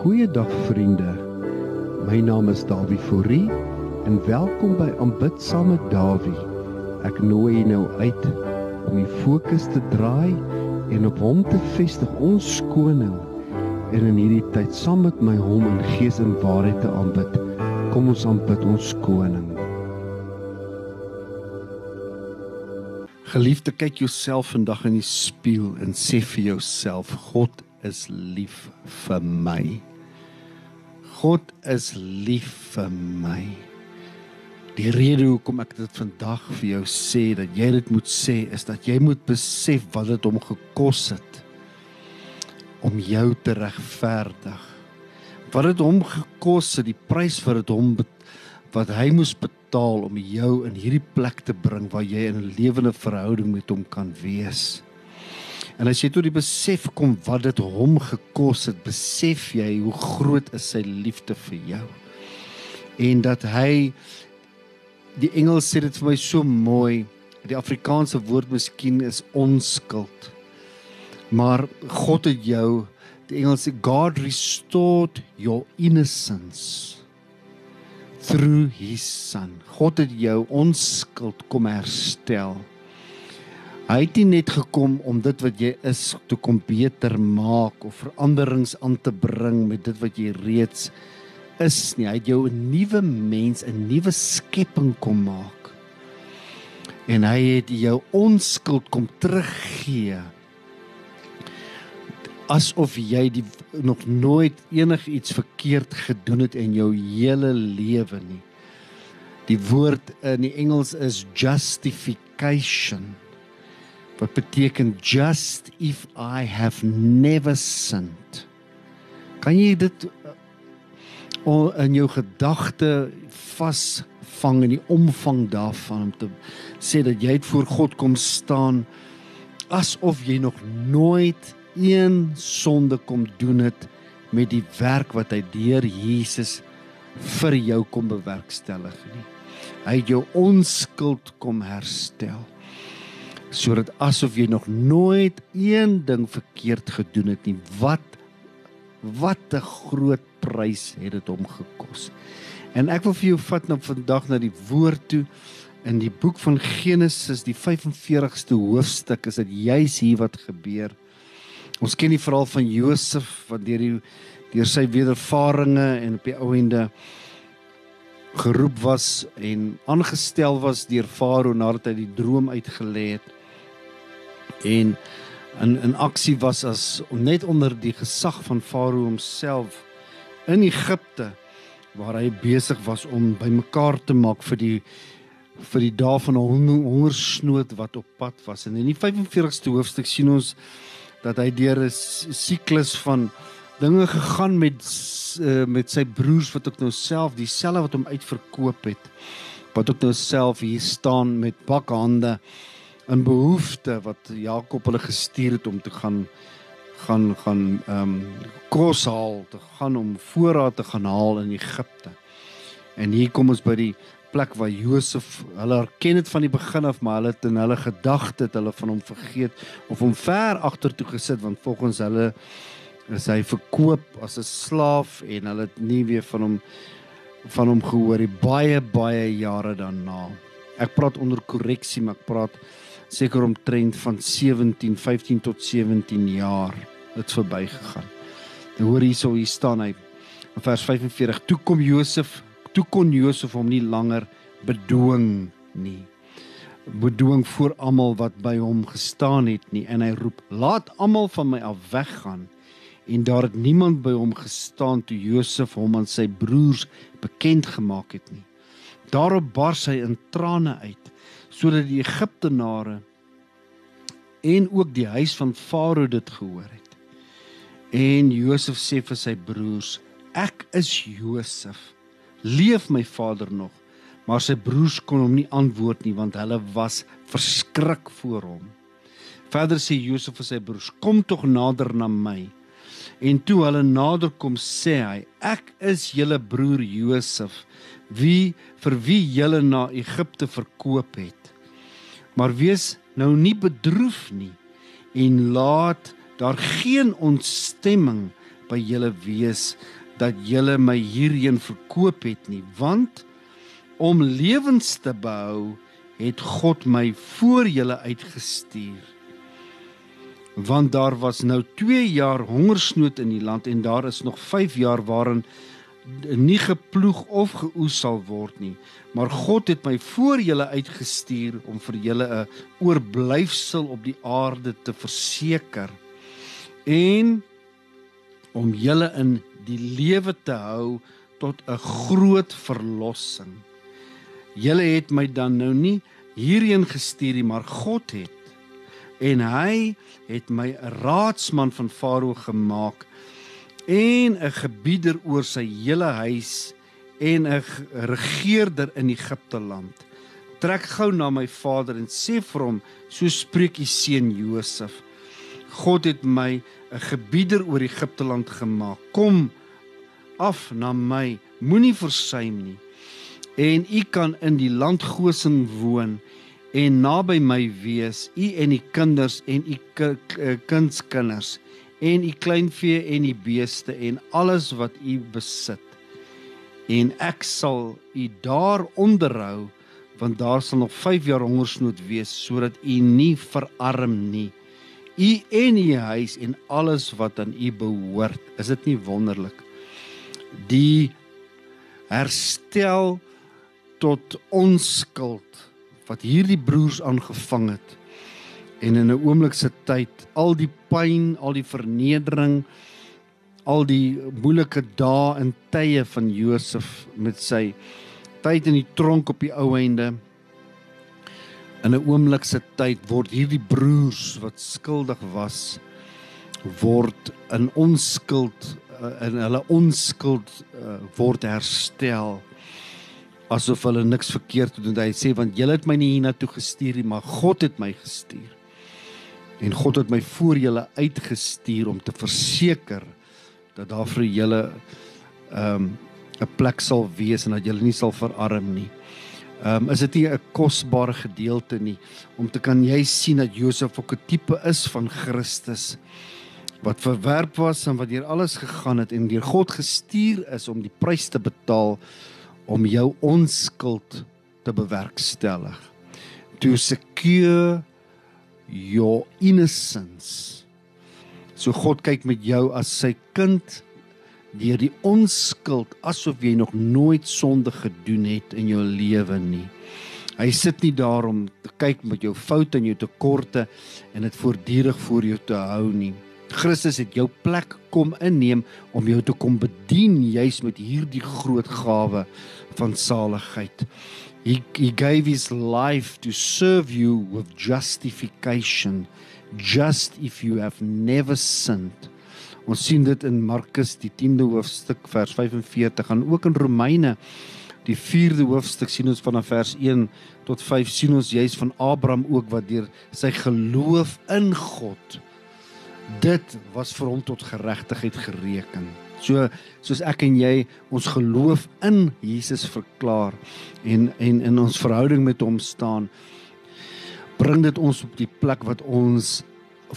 Goeiedag vriende. My naam is Dawie Fourie en welkom by Aanbid saam met Dawie. Ek nooi jou nou uit om die fokus te draai en op hom te vestig ons koning en in hierdie tyd saam met my hom in gees en waarheid te aanbid. Kom ons aanbid ons koning. Geliefde, kyk jouself vandag in die spieël en sê vir jouself: God is lief vir my. God is lief vir my. Die rede hoekom ek dit vandag vir jou sê dat jy dit moet sê is dat jy moet besef wat dit hom gekos het om jou te regverdig. Wat dit hom gekos het, die prys vir dit hom wat hy moes betaal om jou in hierdie plek te bring waar jy in 'n lewende verhouding met hom kan wees. En as jy tot die besef kom wat dit hom gekos het, besef jy hoe groot is sy liefde vir jou. En dat hy die engel sê dit vir my so mooi, die Afrikaanse woord miskien is onskuld. Maar God het jou, die engel sê God restored your innocence through his son. God het jou onskuld kom herstel. Hy het nie net gekom om dit wat jy is te kom beter maak of veranderings aan te bring met dit wat jy reeds is nie. Hy het jou 'n nuwe mens, 'n nuwe skepping kom maak. En hy het jou onskuld kom teruggee. Asof jy die nog nooit enigiets verkeerd gedoen het in jou hele lewe nie. Die woord in die Engels is justification wat beteken just if i have never sinned. Kan jy dit uh, in jou gedagte vasvang in die omvang daarvan om te sê dat jy voor God kom staan asof jy nog nooit een sonde kom doen het met die werk wat hy deur Jesus vir jou kom bewerkstellig nie. Hy het jou onskuld kom herstel sodat asof jy nog nooit een ding verkeerd gedoen het nie. Wat wat 'n groot prys het dit hom gekos. En ek wil vir jou vat nou vandag na die woord toe in die boek van Genesis, die 45ste hoofstuk, is dit juis hier wat gebeur. Ons ken die verhaal van Josef wat deur die deur sy wedervarings en op die ou ende geroep was en aangestel was deur Farao nadat hy die droom uitgelê het en in in aksie was as net onder die gesag van Farao homself in Egipte waar hy besig was om bymekaar te maak vir die vir die dae van 'n hongersnood wat op pad was. En in die 45ste hoofstuk sien ons dat hy deur 'n siklus van dinge gegaan met uh, met sy broers wat ook nou self dieselfde wat hom uitverkoop het wat ook nou self hier staan met bakhande in behoefte wat Jakob hulle gestuur het om te gaan gaan gaan ehm um, kos haal, te gaan om voorraad te gaan haal in Egipte. En hier kom ons by die plek waar Josef, hulle erken dit van die begin af, maar hulle het in hulle gedagte het hulle van hom vergeet of hom ver agtertoe gesit want volgens hulle is hy verkoop as 'n slaaf en hulle het nie weer van hom van hom gehoor nie baie baie jare daarna. Ek praat onder korreksie, maar ek praat seker omtrent van 17, 15 tot 17 jaar het verbygegaan. Dan hoor hierso hier staan hy in vers 45. Toe kom Josef, toe kon Josef hom nie langer bedwing nie. Bedwing voor almal wat by hom gestaan het nie en hy roep: "Laat almal van my af weggaan." En daar het niemand by hom gestaan toe Josef hom aan sy broers bekend gemaak het nie. Daarop bars hy in trane uit sodat die Egiptenare en ook die huis van Farao dit gehoor het. En Josef sê vir sy broers: "Ek is Josef. Leef my vader nog?" Maar sy broers kon hom nie antwoord nie want hulle was verskrik voor hom. Verder sê Josef vir sy broers: "Kom tog nader na my." En toe hulle nader kom, sê hy: "Ek is julle broer Josef, wie vir wie julle na Egipte verkoop het." Maar wees nou nie bedroef nie en laat daar geen ontstemming by julle wees dat julle my hierheen verkoop het nie, want om lewens te behou het God my voor julle uitgestuur. Want daar was nou 2 jaar hongersnood in die land en daar is nog 5 jaar waarin nie geploeg of geoes sal word nie. Maar God het my voor julle uitgestuur om vir julle 'n oorblyfsel op die aarde te verseker en om julle in die lewe te hou tot 'n groot verlossing. Julle het my dan nou nie hierheen gestuur nie, maar God het en hy het my 'n raadsman van Farao gemaak en 'n gebieder oor sy hele huis en 'n regeerder in Egipte land. Trek gou na my vader en sê vir hom, so spreek u seun Josef. God het my 'n gebieder oor Egipte land gemaak. Kom af na my, moenie versuim nie. En u kan in die land Goshen woon en naby my wees, u en die kinders en u kindskinders en u kleinvee en die beeste en alles wat u besit. En ek sal u daar onderhou want daar sal nog 5 jaar hongersnood wees sodat u nie verarm nie. U en u huis en alles wat aan u behoort. Is dit nie wonderlik? Die herstel tot onskuld wat hierdie broers aangevang het en in 'n oomblik se tyd al die pyn, al die vernedering, al die moeilike dae en tye van Josef met sy tyd in die tronk op die ou einde in 'n oomblik se tyd word hierdie broers wat skuldig was word in onskuld eh, in hulle onskuld uh, word herstel asof hulle niks verkeerd gedoen het. Hy sê want julle het my nie hiernatoe gestuur nie, maar God het my gestuur. En God het my voor julle uitgestuur om te verseker dat daar vir julle ehm um, 'n plek sal wees en dat julle nie sal verarm nie. Ehm um, is dit nie 'n kosbare gedeelte nie om te kan jy sien dat Josef ook 'n tipe is van Christus wat verwerp was en wat deur alles gegaan het en deur God gestuur is om die prys te betaal om jou onskuld te bewerkstellig. To secure your innocence. So God kyk met jou as sy kind deur die onskuld asof jy nog nooit sonde gedoen het in jou lewe nie. Hy sit nie daar om te kyk met jou foute en jou tekorte en dit voortdurend voor jou te hou nie. Christus het jou plek kom inneem om jou te kom bedien juis met hierdie groot gawe van saligheid. He, he gave his life to serve you with justification, just if you have never sinned. Ons sien dit in Markus die 10de hoofstuk vers 45 en ook in Romeine die 4de hoofstuk sien ons vanaf vers 1 tot 5 sien ons juis van Abraham ook wat deur sy geloof in God dit was vir hom tot geregtigheid gereken. So soos ek en jy ons geloof in Jesus verklaar en en in ons verhouding met hom staan, bring dit ons op die plek wat ons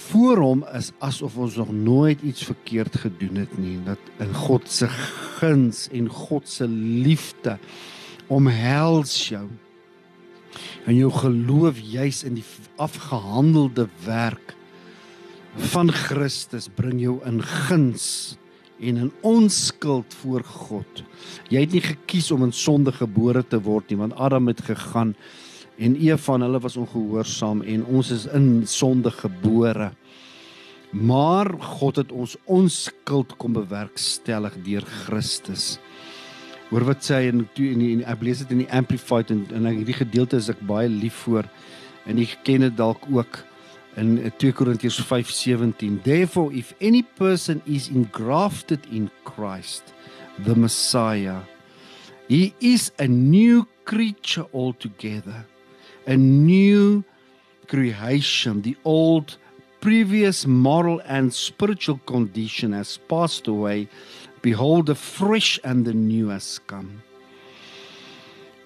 voor hom is asof ons nog nooit iets verkeerd gedoen het nie. Dat in God se guns en God se liefde omhels jou. En jou geloof juis in die afgehandelde werk van Christus bring jou in guns en in onskuld voor God. Jy het nie gekies om in sonde gebore te word nie, want Adam het gegaan en Eva van hulle was ongehoorsaam en ons is in sonde gebore. Maar God het ons onskuld kom bewerkstellig deur Christus. Hoor wat sê hy in in, in ek lees dit in die amplified en en hierdie gedeelte is ek baie lief vir en ek ken dit dalk ook in 2 Korintiërs 5:17 Therefore if any person is engrafted in Christ the Messiah he is a new creature altogether. A new creation. The old previous moral and spiritual condition has passed away. Behold the fresh and the new has come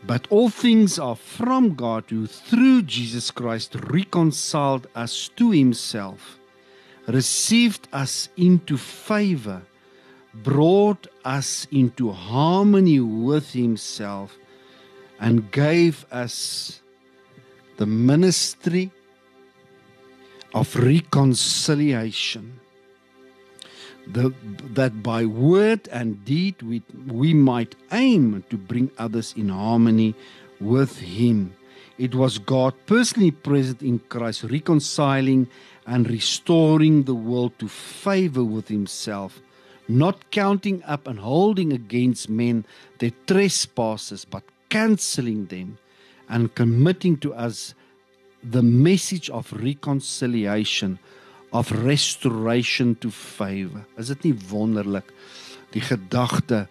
But all things are from God who through Jesus Christ reconciled us to himself, received us into favor, brought us into harmony with himself and gave us the ministry of reconciliation the, that by word and deed we, we might aim to bring others in harmony with him. It was God personally present in Christ reconciling and restoring the world to favor with himself not counting up and holding against men their trespasses but cancelling them and committing to us the message of reconciliation of restoration to favor. Is dit nie wonderlik die gedagte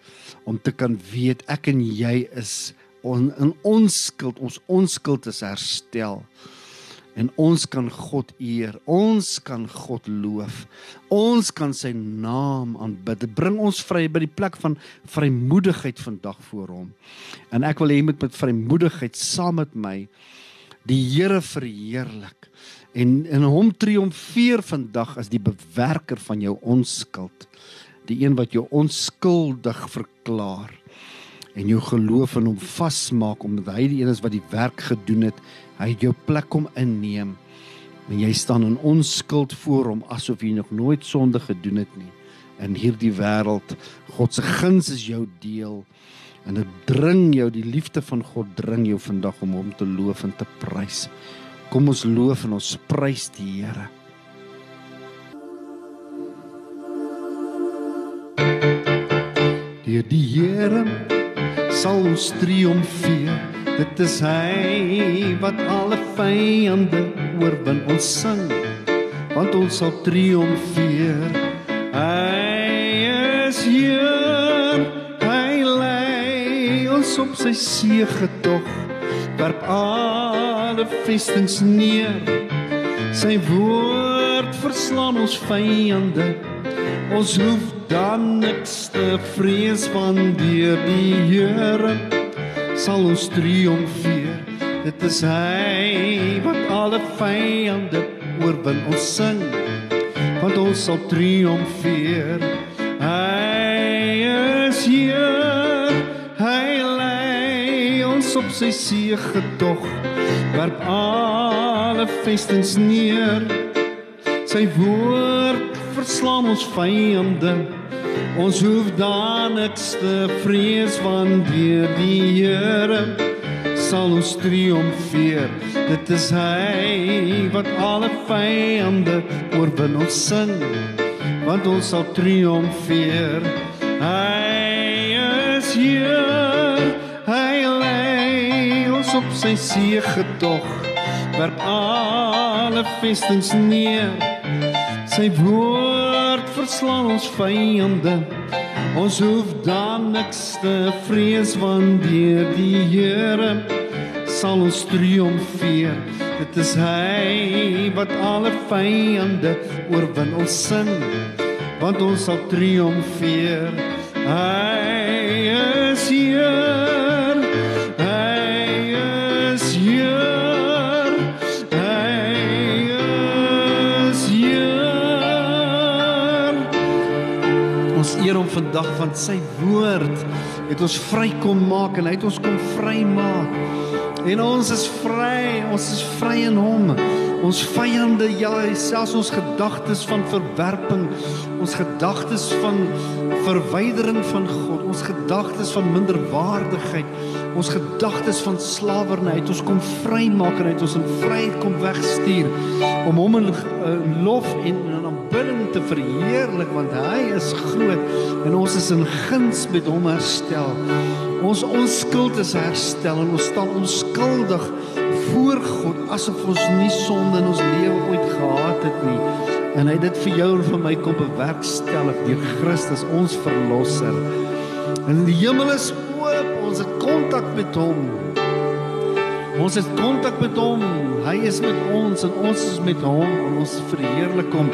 om te kan weet ek en jy is on, in onskuld, ons onskuld is herstel. En ons kan God eer. Ons kan God loof. Ons kan sy naam aanbid. Dit bring ons vry by die plek van vrymoedigheid vandag voor hom. En ek wil hê jy moet met vrymoedigheid saam met my die Here verheerlik en in hom triomfeer vandag as die bewerker van jou onskuld. Die een wat jou onskuldig verklaar en jou geloof in hom vasmaak omdat hy die een is wat die werk gedoen het. Hy het jou plek kom inneem. En jy staan in onskuld voor hom asof jy nog nooit sonde gedoen het nie. In hierdie wêreld, God se guns is jou deel. En dit dring jou die liefde van God dring jou vandag om hom te loof en te prys. Kom ons loof en ons prys die Here. Die die Here sal ons triomfeer. Dit is hy wat alle vyande oorwin. Ons sing want ons sal triomfeer. Hy is hier op sy seëge tog werp alle vestings neer. Sy woord verslaan ons vyande. Ons hoef dan niks te vrees van deur die Here sal ons triomfeer. Dit is hy wat alle vyande oorwin. Ons sing want ons sal triomfeer. Hy is hier op sy seëge tog werp alle vestings neer. Sy woord verslaan ons vyande. Ons hoef dan niks te vrees van deur die Here sal ons triomfeer. Dit is hy wat alle vyande oorwin. Ons sing want ons sal triomfeer. Hy is hier op sy seëge tog werp alle vestings neer. Sy woord verslaan ons vyande ons hoef dan niks te vrees want deur die Here sal ons triomfeer. Dit is hy wat alle vyande oorwin ons sing want ons sal triomfeer. Hy is hier van sy woord het ons vry kom maak en hy het ons kom vry maak. En ons is vry, ons is vry in hom. Ons vyande, ja, selfs ons gedagtes van verwerping, ons gedagtes van verwydering van God, ons gedagtes van minderwaardigheid, ons gedagtes van slawerny, het ons kom vrymaak en het ons in vryheid kom wegstuur om hom in uh, lof en in aanbidding te verheerlik want hy is groot en ons is in guns met hom herstel. Ons onskuld is herstel en ons staan onskuldig voor God asof ons nie sonde in ons lewe ooit gehad het nie. En hy het dit vir jou en vir my kom bewerkstellig deur Christus ons verlosser. En die hemel is oop, ons het kontak met hom. Ons het kontak met hom. Hy is met ons en ons is met hom en ons verheerlik hom.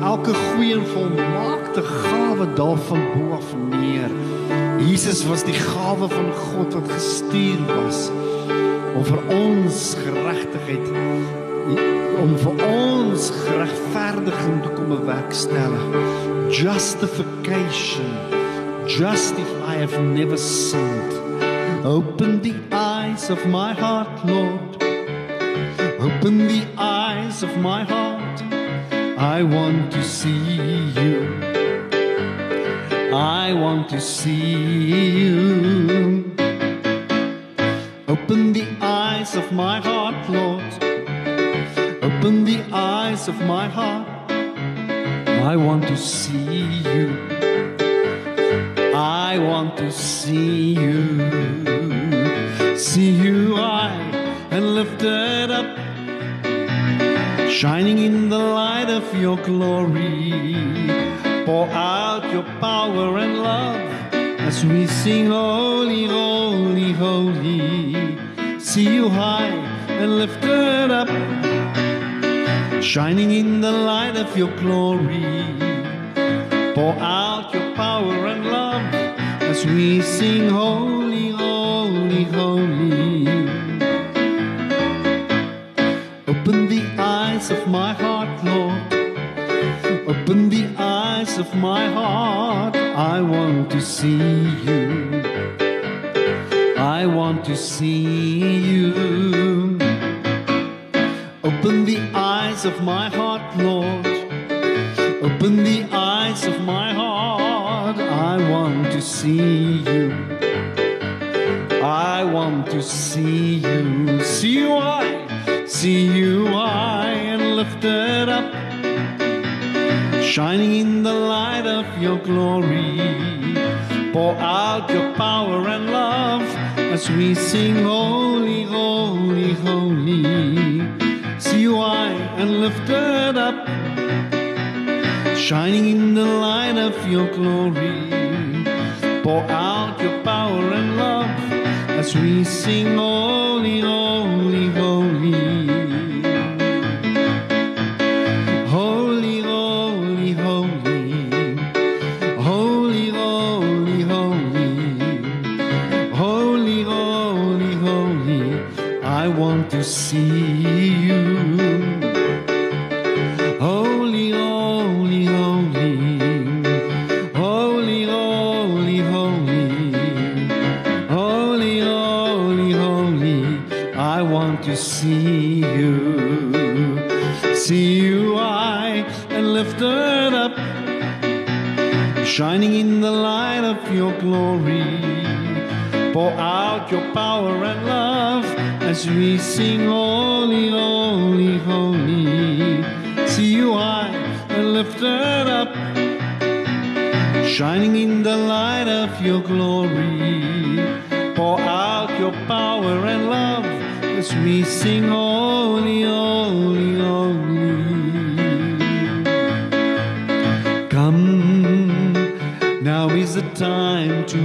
Elke goeie en volmaakte gawe daarvan bo af neer. Jesus was die gawe van God wat gestuur was om vir ons geregtigheid om vir ons regverdiging te kom bewerkstellig. Justification just if I have never sinned. Open the eyes of my heart, Lord. Open the eyes of my heart. I want to see you. I want to see you. Open the eyes of my heart, Lord. Open the eyes of my heart. I want to see in the light of your glory. Pour out your power and love as we sing, Holy, Holy, Holy. See you high and lifted up, shining in the light of your glory. Pour out your power and love as we sing, Holy, my heart. I want to see you. I want to see you. Open the eyes of my heart, Lord. Open the eyes of my heart. I want to see you. I want to see you. See you high, see you high and lifted up, shining in your glory. Pour out your power and love as we sing, Holy, Holy, Holy. See high and lifted up shining in the light of your glory. Pour out your power and love as we sing, Holy, Holy, want to see you. See you high and lifted up, shining in the light of your glory. Pour out your power and love as we sing, Holy, holy, holy. See you high and lifted up, shining in the light of your glory. Pour out your power and love as we sing, Holy, holy, holy. Come, now is the time to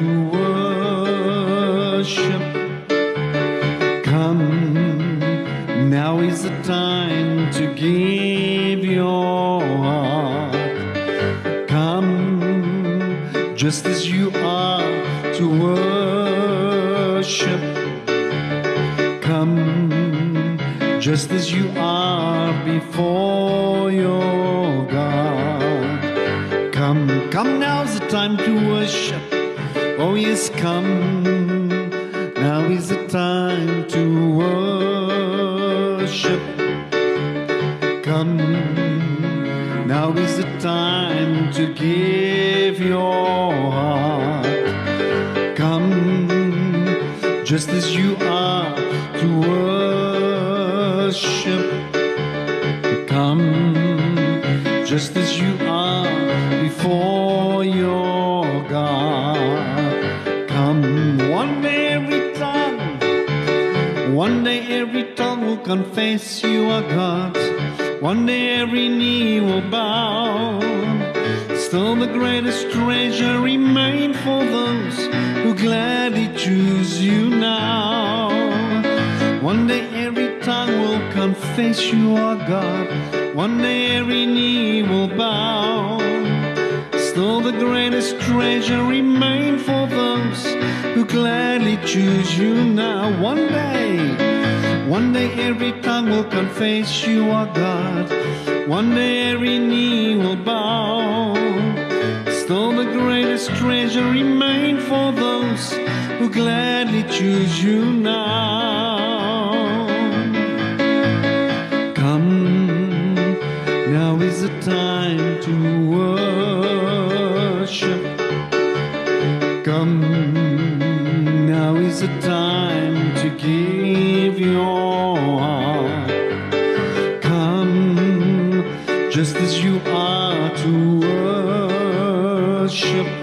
worship. Come, now is the time to give your heart. Come, just as you are to worship. Just as you are before your God. Come, come, now's the time to worship. Oh, yes, come. Now is the time to worship. Come, now is the time to give your just as you are before your God. Come, one day every tongue, one day every tongue will confess you are God. One day every knee will bow. Still, the greatest treasure remain for those who gladly choose you now. One day confess you are God. One day every knee will bow. Still, the greatest treasure remain for those who gladly choose you now. One day, one day every tongue will confess you are God. One day every knee will bow. Still, the greatest treasure remains for those who gladly choose you now. Time to worship. Come, now is the time to give your heart. Come, just as you are to worship.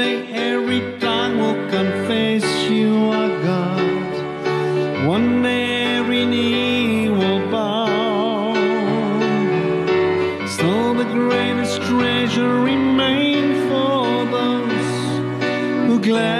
Day every tongue will confess you are God. One day every knee will bow. Still the greatest treasure remain for those who gladly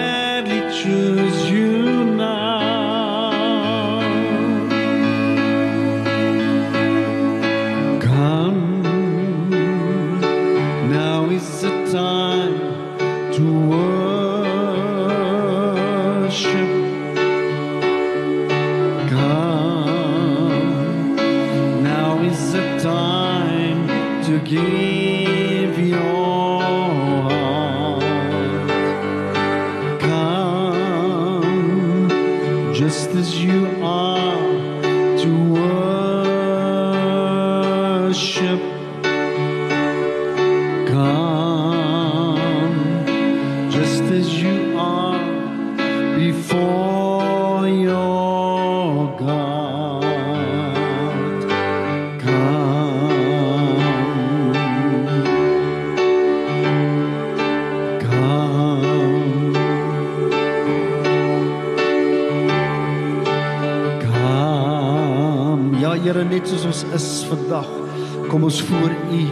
kom ons voor U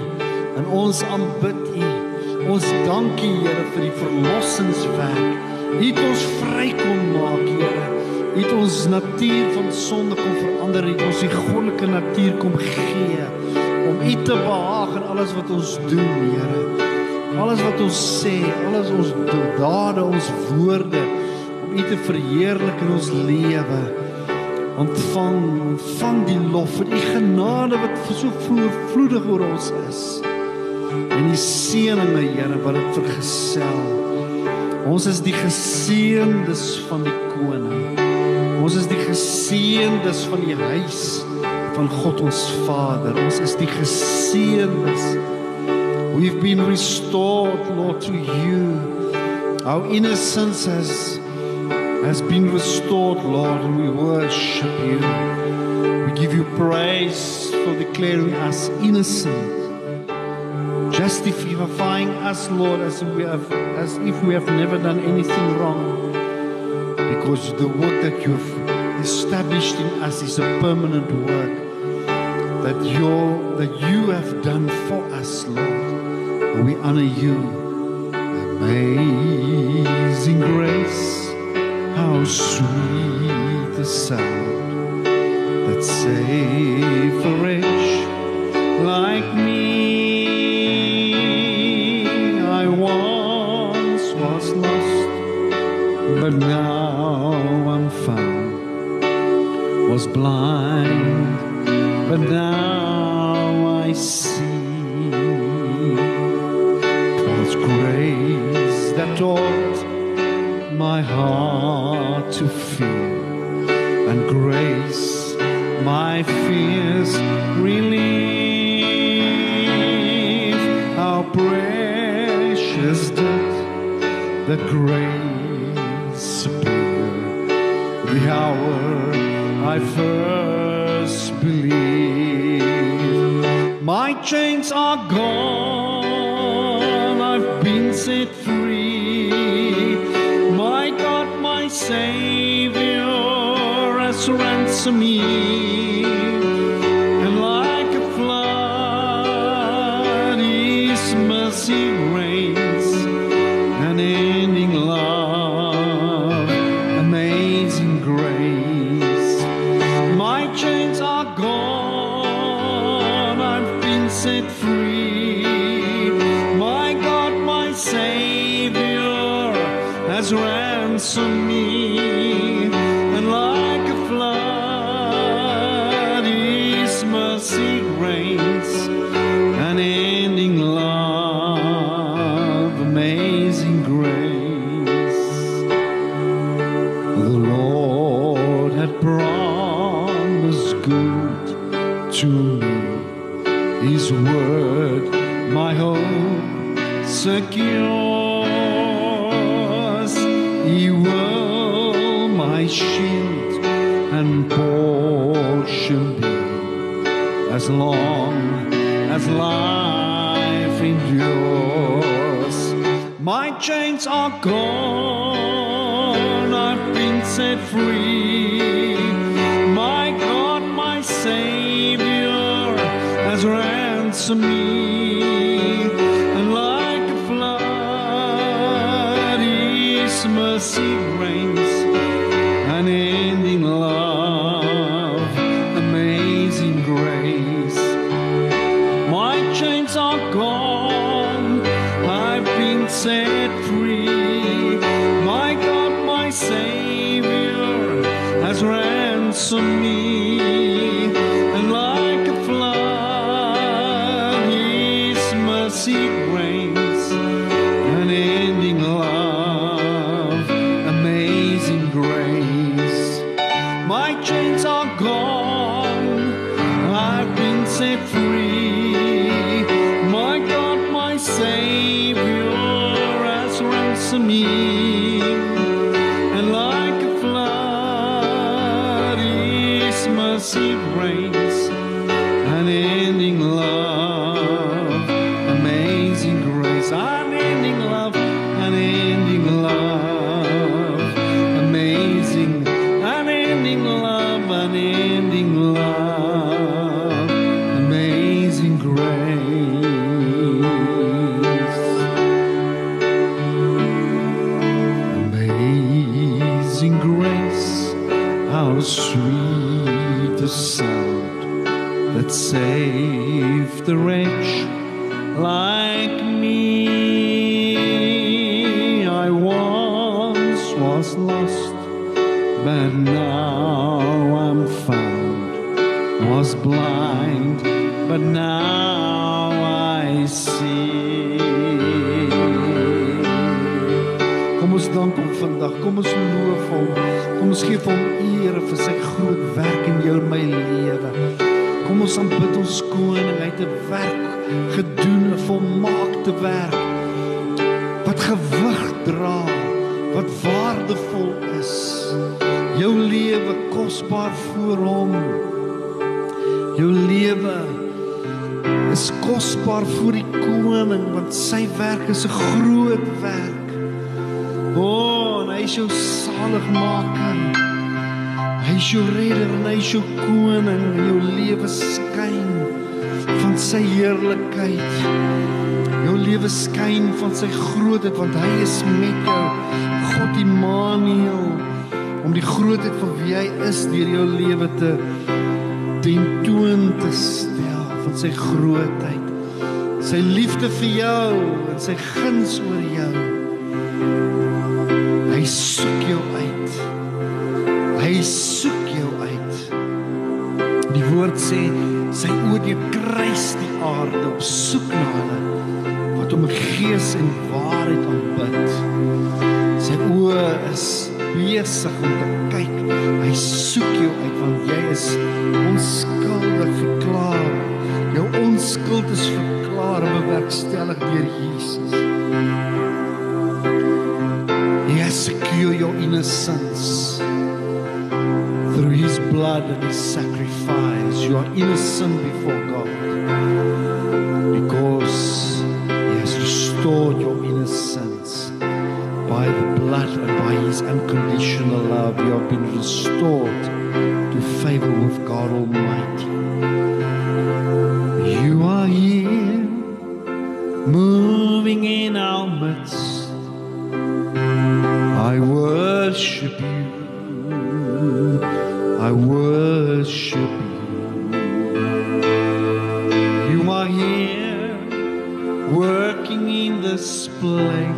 en ons aanbid U. Ons dankie Here vir die verlossingswerk. U het ons vry kom maak, Here. U het ons natuur van sonde kom verander, U het ons die goddelike natuur kom gee om U te behaag in alles wat ons doen, Here. Alles wat ons sê, alles ons dade, ons woorde om U te verheerlik in ons lewe. Ontvang, ontvang die lof vir U genade wat so vloedig oor ons is. En die seëninge, Here, wat dit vergesel. Ons is die geseëndes van die koning. Ons is die geseëndes van die huis van God ons Vader. Ons is die geseëndes. We've been restored, Lord, to you. Our innocence has has been restored, Lord, and we worship you. We give you praise for declaring us innocent, justifying us, Lord, as we have, as if we have never done anything wrong. Because the work that you've established in us is a permanent work that you that you have done for us, Lord. And we honor you. Amazing grace, how sweet the sound that saved a wretch like me. I once was lost, but now I'm found. Was blind, but now grace appear, the hour I first believed. My chains are gone, I've been set free. My God, my Savior has ransomed me. As long as life endures. My chains are gone, I've been set free. My God, my Savior, has ransomed me. And like a flood, His mercy reigns, unending Kom ons loof hom. Kom ons gee hom eer vir sy groot werk in jou en my lewe. Kom ons aanbid ons koning. Hy het 'n werk gedoen, 'n volmaakte werk wat gewig dra, wat waardevol is. Jou lewe kosbaar voor hom. Jou lewe is kosbaar vir die koning want sy werk is 'n groot werk. O, oh, is jou saligmaker. Hy is jou redder en hy is jou koning en jou lewe skyn van sy heerlikheid. Jou lewe skyn van sy grootheid want hy is met jou. God Immanuel om die grootheid van wie hy is deur jou lewe te tentoon te stel van sy grootheid. Sy liefde vir jou en sy guns oor jou. Soek jou uit. Hy soek jou uit. Die woord sê sy oë deur kruis die aarde op soek na hulle wat in gees en waarheid aanbid. Sy oë is besig om te kyk. Hy soek jou uit want jy is onskuldig verklaar. Jou onskuld is verklaar en bewerkstellig deur Jesus. Innocence through his blood and his sacrifice. You are innocent before God because he has restored your innocence by the blood and by his unconditional love. You have been restored to favor with God Almighty. You are here, worship you. I worship you. You are here working in this place.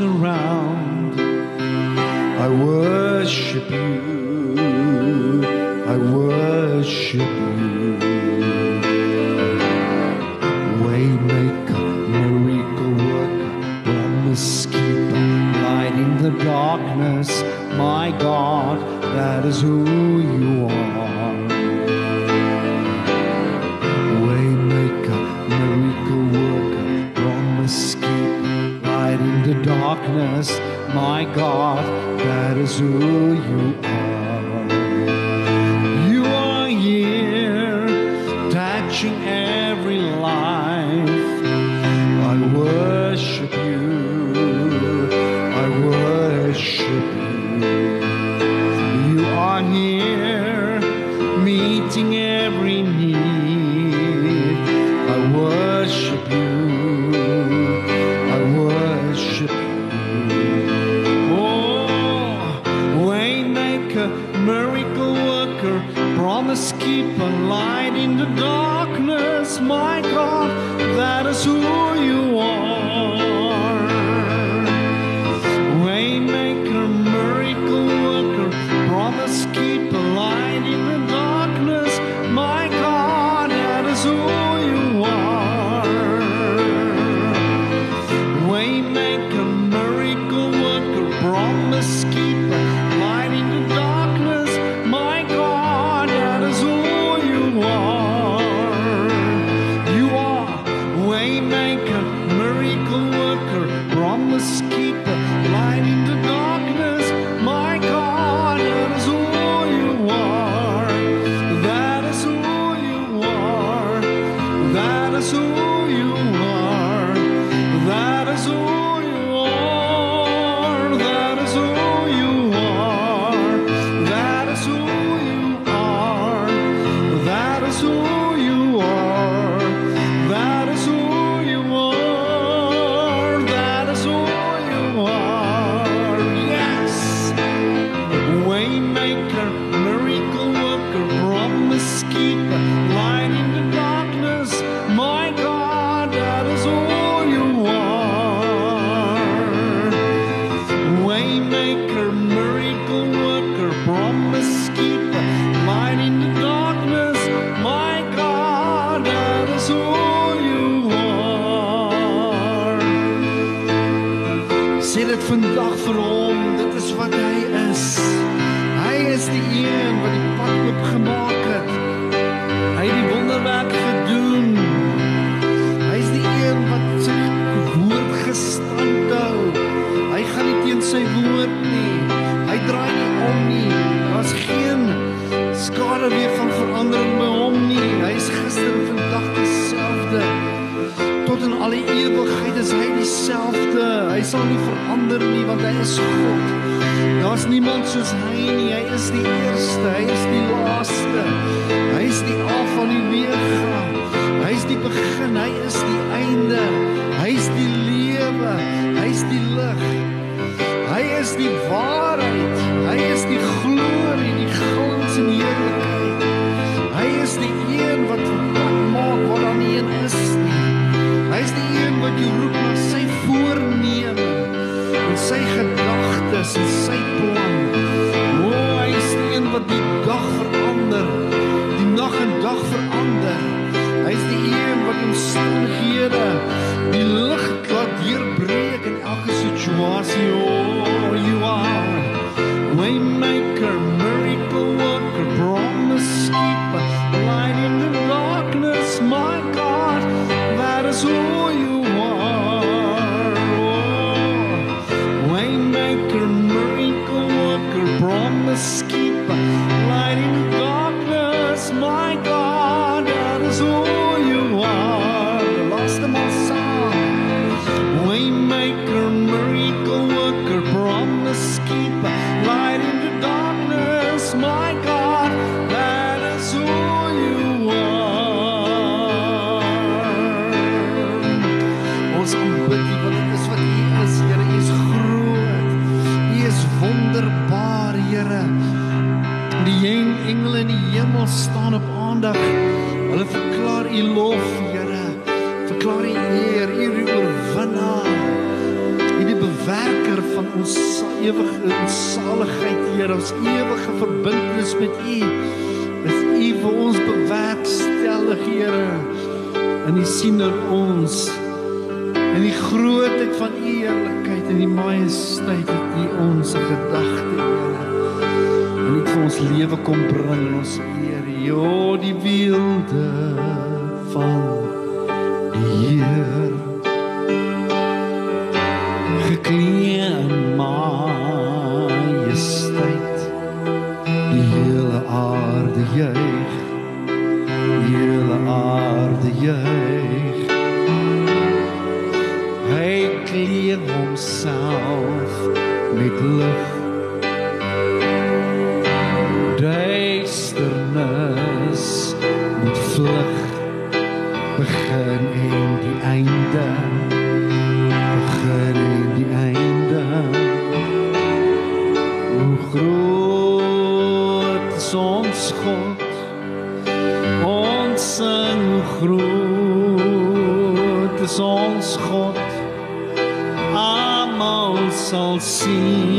surround. I worship you. maker, miracle worker, promise keeper. is God. Daar's niemand soos hy nie. Hy is die eerste, hy is die laaste. Hy is die alfa en die omega. Hy is die begin, hy is die einde. Hy is die lewe, hy is die lig. Hy is die waarheid ewige saligheid, Here, ons ewige verbintenis met U. Dis U vir ons bewerkstellig, Here. En U sien oor ons in die grootheid van U heerlikheid en die majesteit het U ons gedagte, Here. En U het vir ons lewe kom bring en ons eer U, die wilde van U. Here. homself met lig soul sing.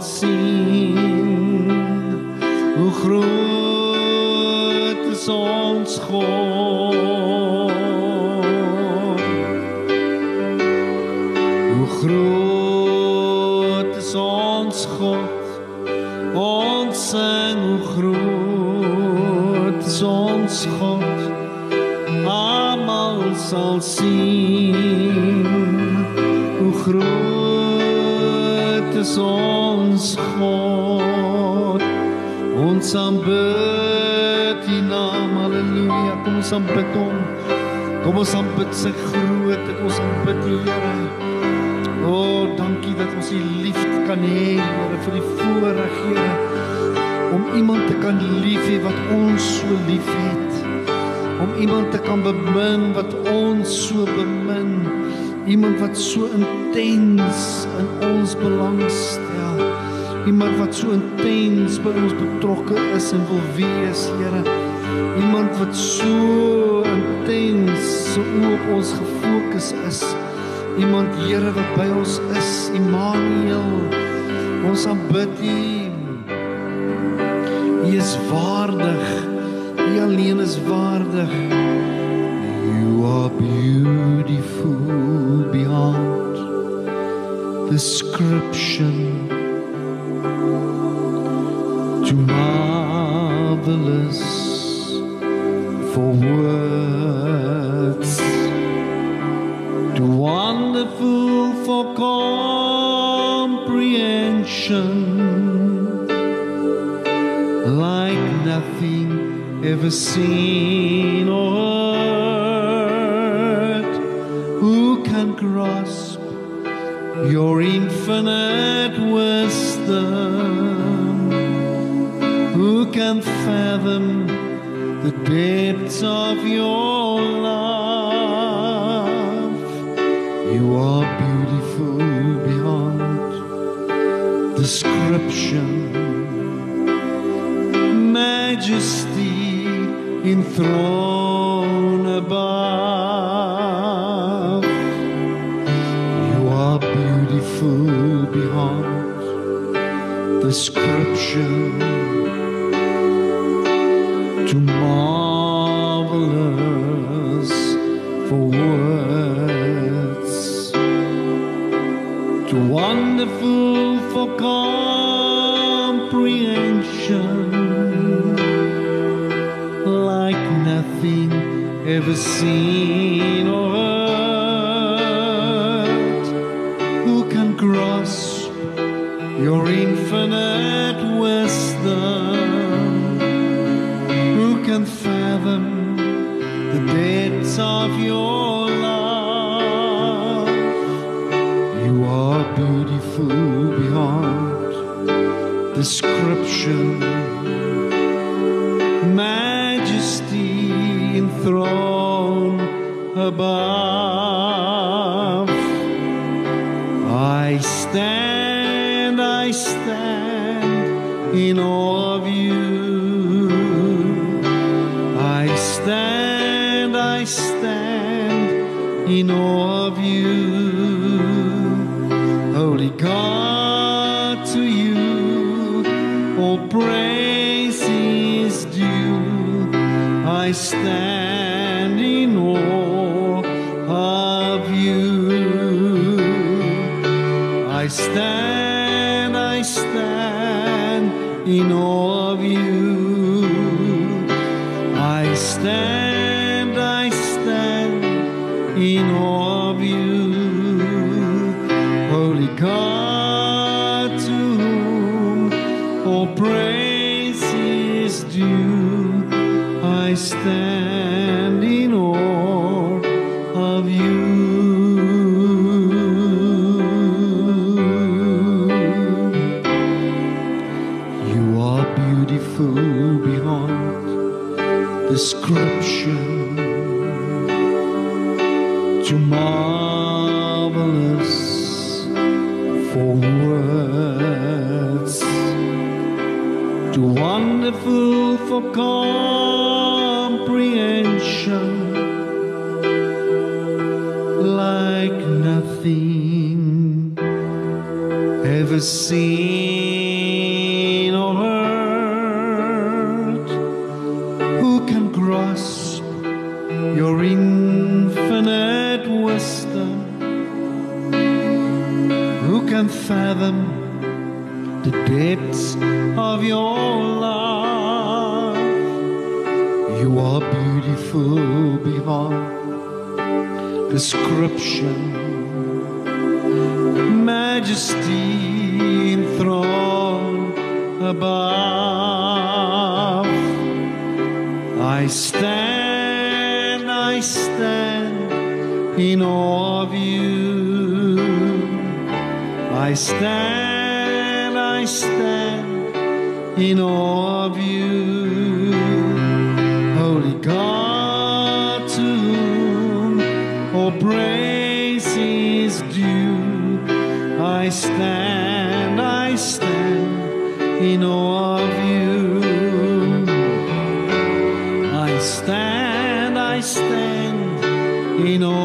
Sal ons aanbid die naam haleluja kom ons aanbid hom. Kom ons aanbid sy grootheid ons aanbid die Here. O oh, dankie dat ons u liefde kan hê Here vir die voorreg Here om iemand te kan lief hê wat ons so liefhet om iemand te kan bemin wat ons so bemin. Iemand wat so intens in ons belang stel iemand wat so intens by ons betrokke is en wil wees Here. Iemand wat so intens so op ons gefokus is. Iemand Here wat by ons is Immanuel. Ons aanbid U. U is waardig. U alleen is waardig. You are beautiful beyond description for words. Too wonderful for comprehension Like nothing ever seen description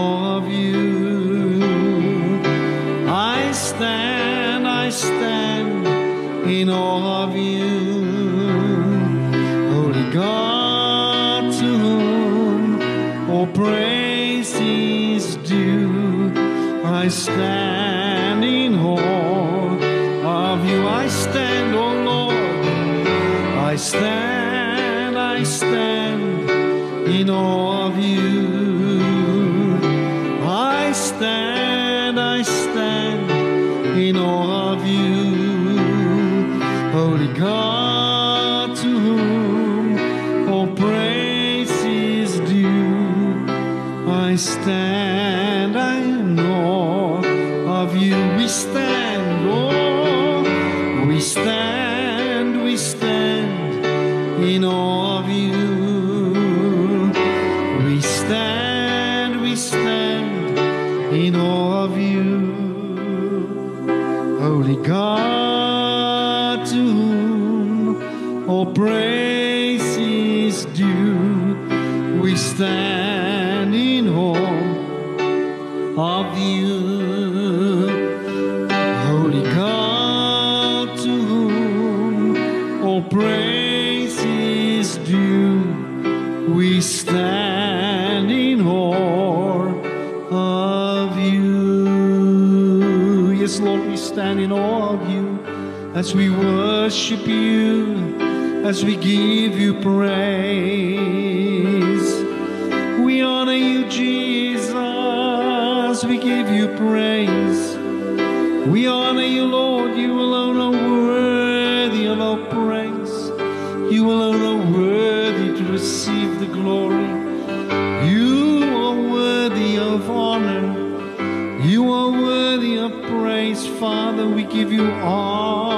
of you. I stand, I stand in awe of you. Holy God, to whom all praise is due, I stand in awe of you. I stand, O oh Lord, I stand. God to whom all praise is due, I stand. as we worship you, as we give you praise. We honor you, Jesus, we give you praise. We honor you, Lord, you alone are worthy of our praise. You alone are worthy to receive the glory. You are worthy of honor. You are worthy of praise, Father. We give you all.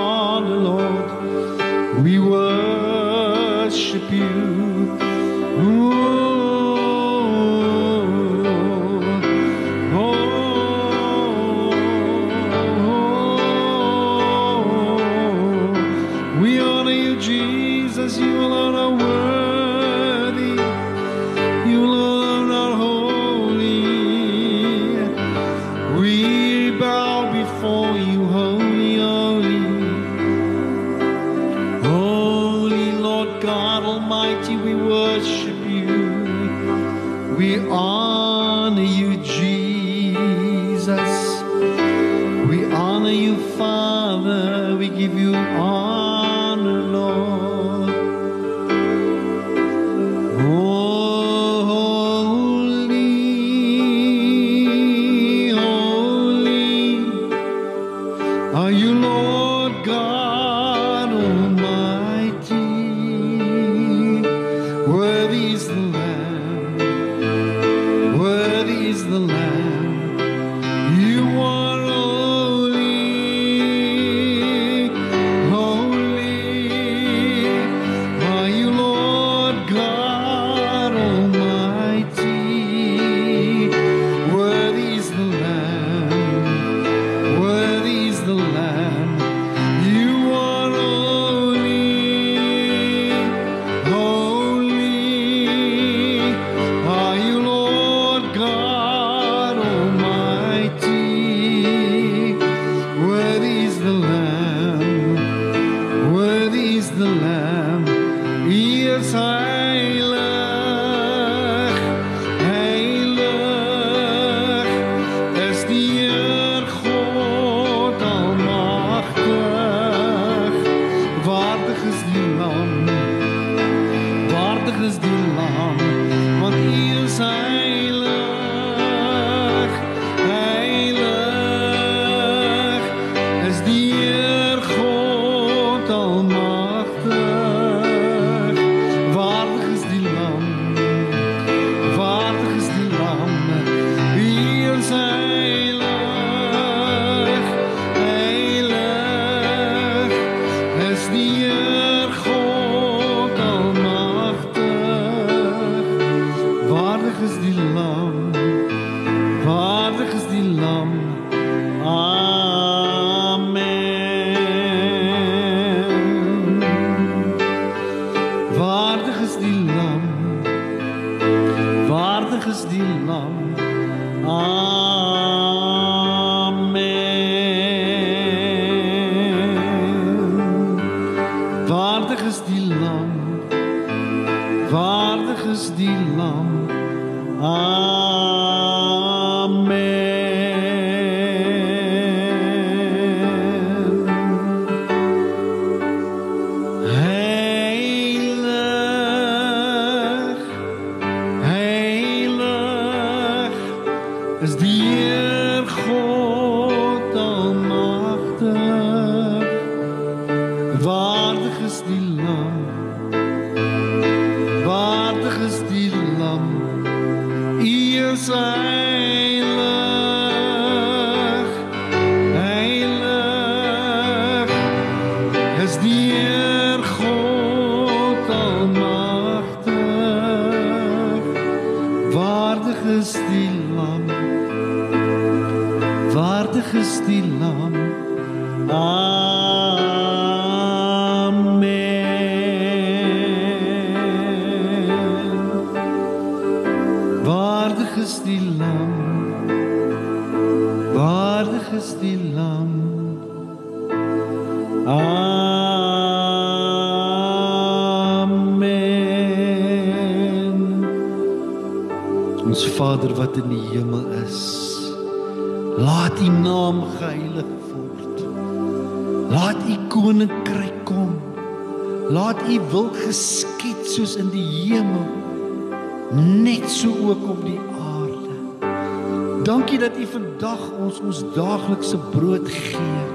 Ons ons daaglikse brood gee.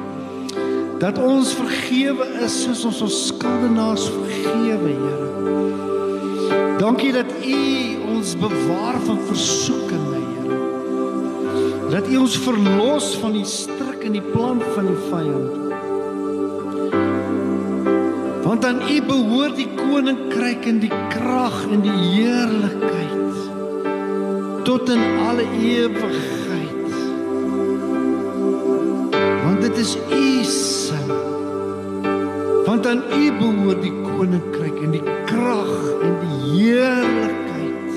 Dat ons vergewe is soos ons ons skuldenaars vergewe, Here. Dankie dat U ons bewaar van versoeking, Here. Dat U ons verlos van die stryk en die plan van die vyand. Want aan U behoort die koninkryk en die krag en die heerlikheid tot in alle ewigheid. Dit is U sin. Want aan U behoort die koninkryk en die krag en die heerlikheid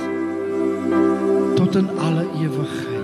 tot in alle ewigheid.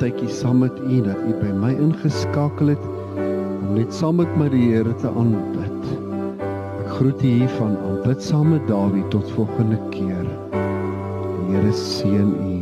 Tydjie saam met u dat u by my ingeskakel het om net saam met my die Here te aanbid. Ek groet u hier van aanbid saam met Dawie tot volgende keer. Die Here seën u.